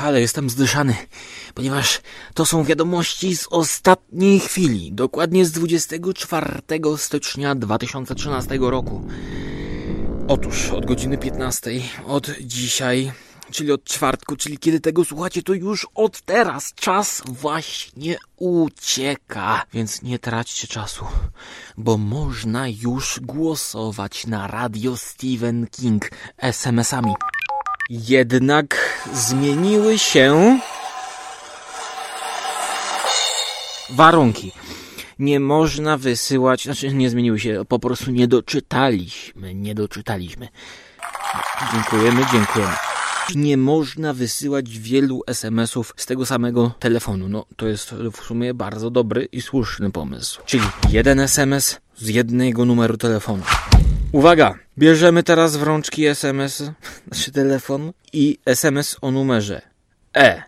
Ale jestem zdyszany, ponieważ to są wiadomości z ostatniej chwili, dokładnie z 24 stycznia 2013 roku. Otóż od godziny 15, od dzisiaj, czyli od czwartku, czyli kiedy tego słuchacie, to już od teraz czas właśnie ucieka. Więc nie traćcie czasu, bo można już głosować na radio Stephen King SMS-ami. Jednak zmieniły się warunki. Nie można wysyłać, znaczy nie zmieniły się, po prostu nie doczytaliśmy, nie doczytaliśmy. Dziękujemy, dziękujemy. Nie można wysyłać wielu SMS-ów z tego samego telefonu. No, to jest w sumie bardzo dobry i słuszny pomysł. Czyli jeden SMS z jednego numeru telefonu. Uwaga! Bierzemy teraz w rączki SMS, znaczy telefon i SMS o numerze E,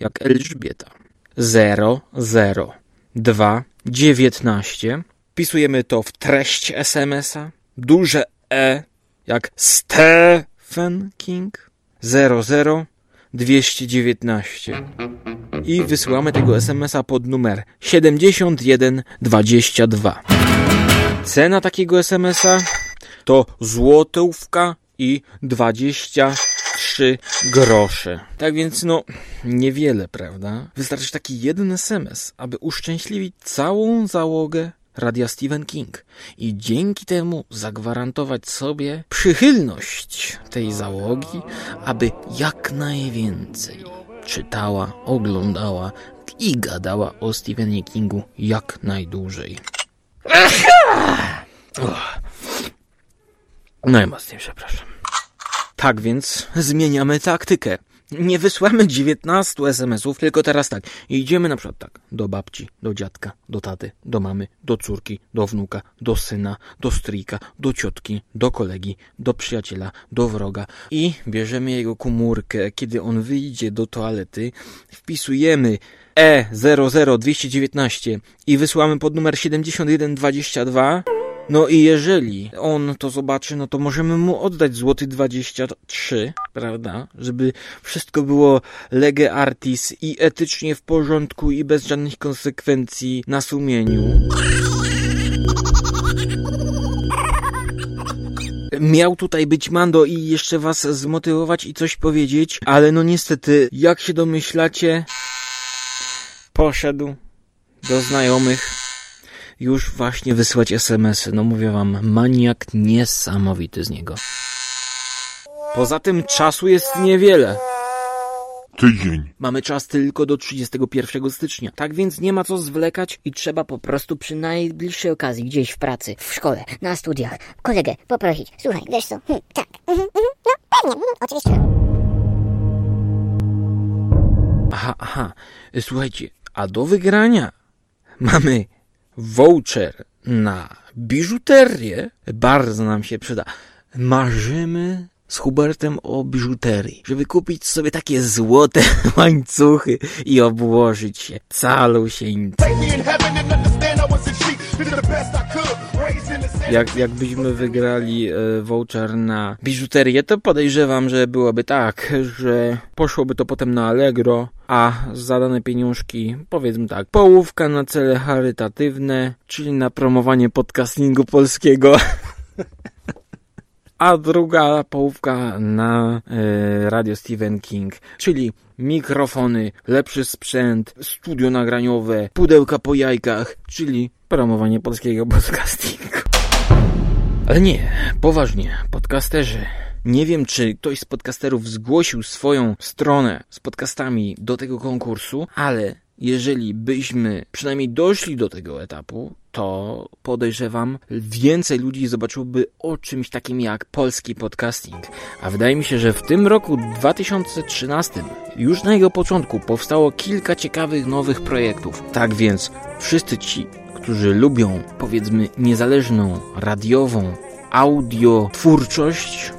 jak Elżbieta. 0, 0, 2, 19. Wpisujemy to w treść SMS-a. Duże E, jak Stephen King. 00 219. I wysyłamy tego SMS-a pod numer 7122. Cena takiego SMS-a to złotówka i 23 grosze. Tak więc no, niewiele, prawda? Wystarczy taki jeden SMS, aby uszczęśliwić całą załogę Radia Stephen King i dzięki temu zagwarantować sobie przychylność tej załogi, aby jak najwięcej czytała, oglądała i gadała o Stephenie Kingu jak najdłużej. Najmocniej przepraszam. Tak więc zmieniamy taktykę. Nie wysłamy 19 SMS-ów, tylko teraz tak. Idziemy na przykład tak. Do babci, do dziadka, do taty, do mamy, do córki, do wnuka, do syna, do stryjka, do ciotki, do kolegi, do przyjaciela, do wroga i bierzemy jego komórkę. Kiedy on wyjdzie do toalety, wpisujemy E00219 i wysyłamy pod numer 7122 no i jeżeli on to zobaczy, no to możemy mu oddać złoty 23, prawda? Żeby wszystko było lege artis i etycznie w porządku i bez żadnych konsekwencji na sumieniu. Miał tutaj być Mando i jeszcze was zmotywować i coś powiedzieć, ale no niestety, jak się domyślacie, poszedł do znajomych już właśnie wysyłać SMS-y. No mówię wam, maniak niesamowity z niego. Poza tym czasu jest niewiele. Tydzień. Mamy czas tylko do 31 stycznia. Tak więc nie ma co zwlekać i trzeba po prostu przy najbliższej okazji, gdzieś w pracy, w szkole, na studiach, kolegę poprosić. Słuchaj, wiesz co? Hm, tak. Mhm, mhm, no pewnie, mhm, oczywiście. Aha, aha. Słuchajcie, a do wygrania mamy voucher na biżuterię bardzo nam się przyda. Marzymy z Hubertem o biżuterii, żeby kupić sobie takie złote łańcuchy i obłożyć się calusieńcem. Jak, jakbyśmy wygrali e, voucher na biżuterię, to podejrzewam, że byłoby tak, że poszłoby to potem na Allegro, a zadane pieniążki, powiedzmy tak, połówka na cele charytatywne, czyli na promowanie podcastingu polskiego. a druga połówka na e, Radio Stephen King, czyli mikrofony, lepszy sprzęt, studio nagraniowe, pudełka po jajkach, czyli promowanie polskiego podcastingu. Ale nie, poważnie, podcasterzy. Nie wiem, czy ktoś z podcasterów zgłosił swoją stronę z podcastami do tego konkursu, ale jeżeli byśmy przynajmniej doszli do tego etapu, to podejrzewam, więcej ludzi zobaczyłoby o czymś takim jak polski podcasting. A wydaje mi się, że w tym roku 2013, już na jego początku, powstało kilka ciekawych nowych projektów. Tak więc wszyscy ci, którzy lubią, powiedzmy, niezależną, radiową, audio twórczość,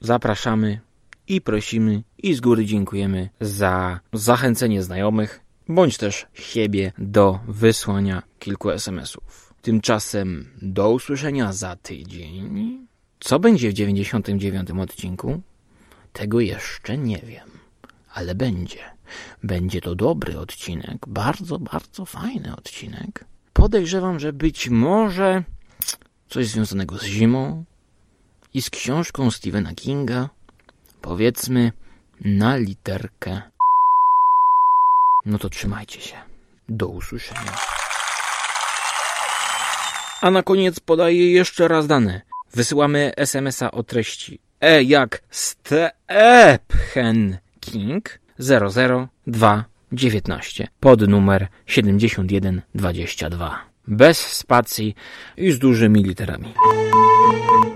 zapraszamy i prosimy i z góry dziękujemy za zachęcenie znajomych bądź też siebie do wysłania kilku SMS-ów. Tymczasem do usłyszenia za tydzień. Co będzie w 99 odcinku? Tego jeszcze nie wiem, ale będzie. Będzie to dobry odcinek, bardzo, bardzo fajny odcinek. Podejrzewam, że być może coś związanego z zimą i z książką Stephena Kinga, powiedzmy na literkę. No to trzymajcie się. Do usłyszenia. A na koniec podaję jeszcze raz dane. Wysyłamy SMS-a o treści E jak Stephen King 00219 pod numer 7122. Bez spacji i z dużymi literami. Mm-hmm.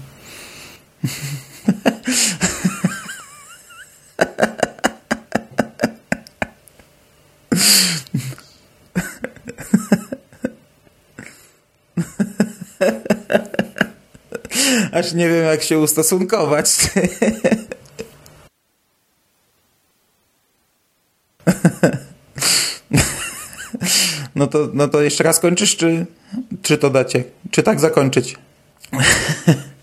Aż nie wiem, jak się ustosunkować. No to, no to jeszcze raz kończysz, czy, czy to dacie? Czy tak zakończyć?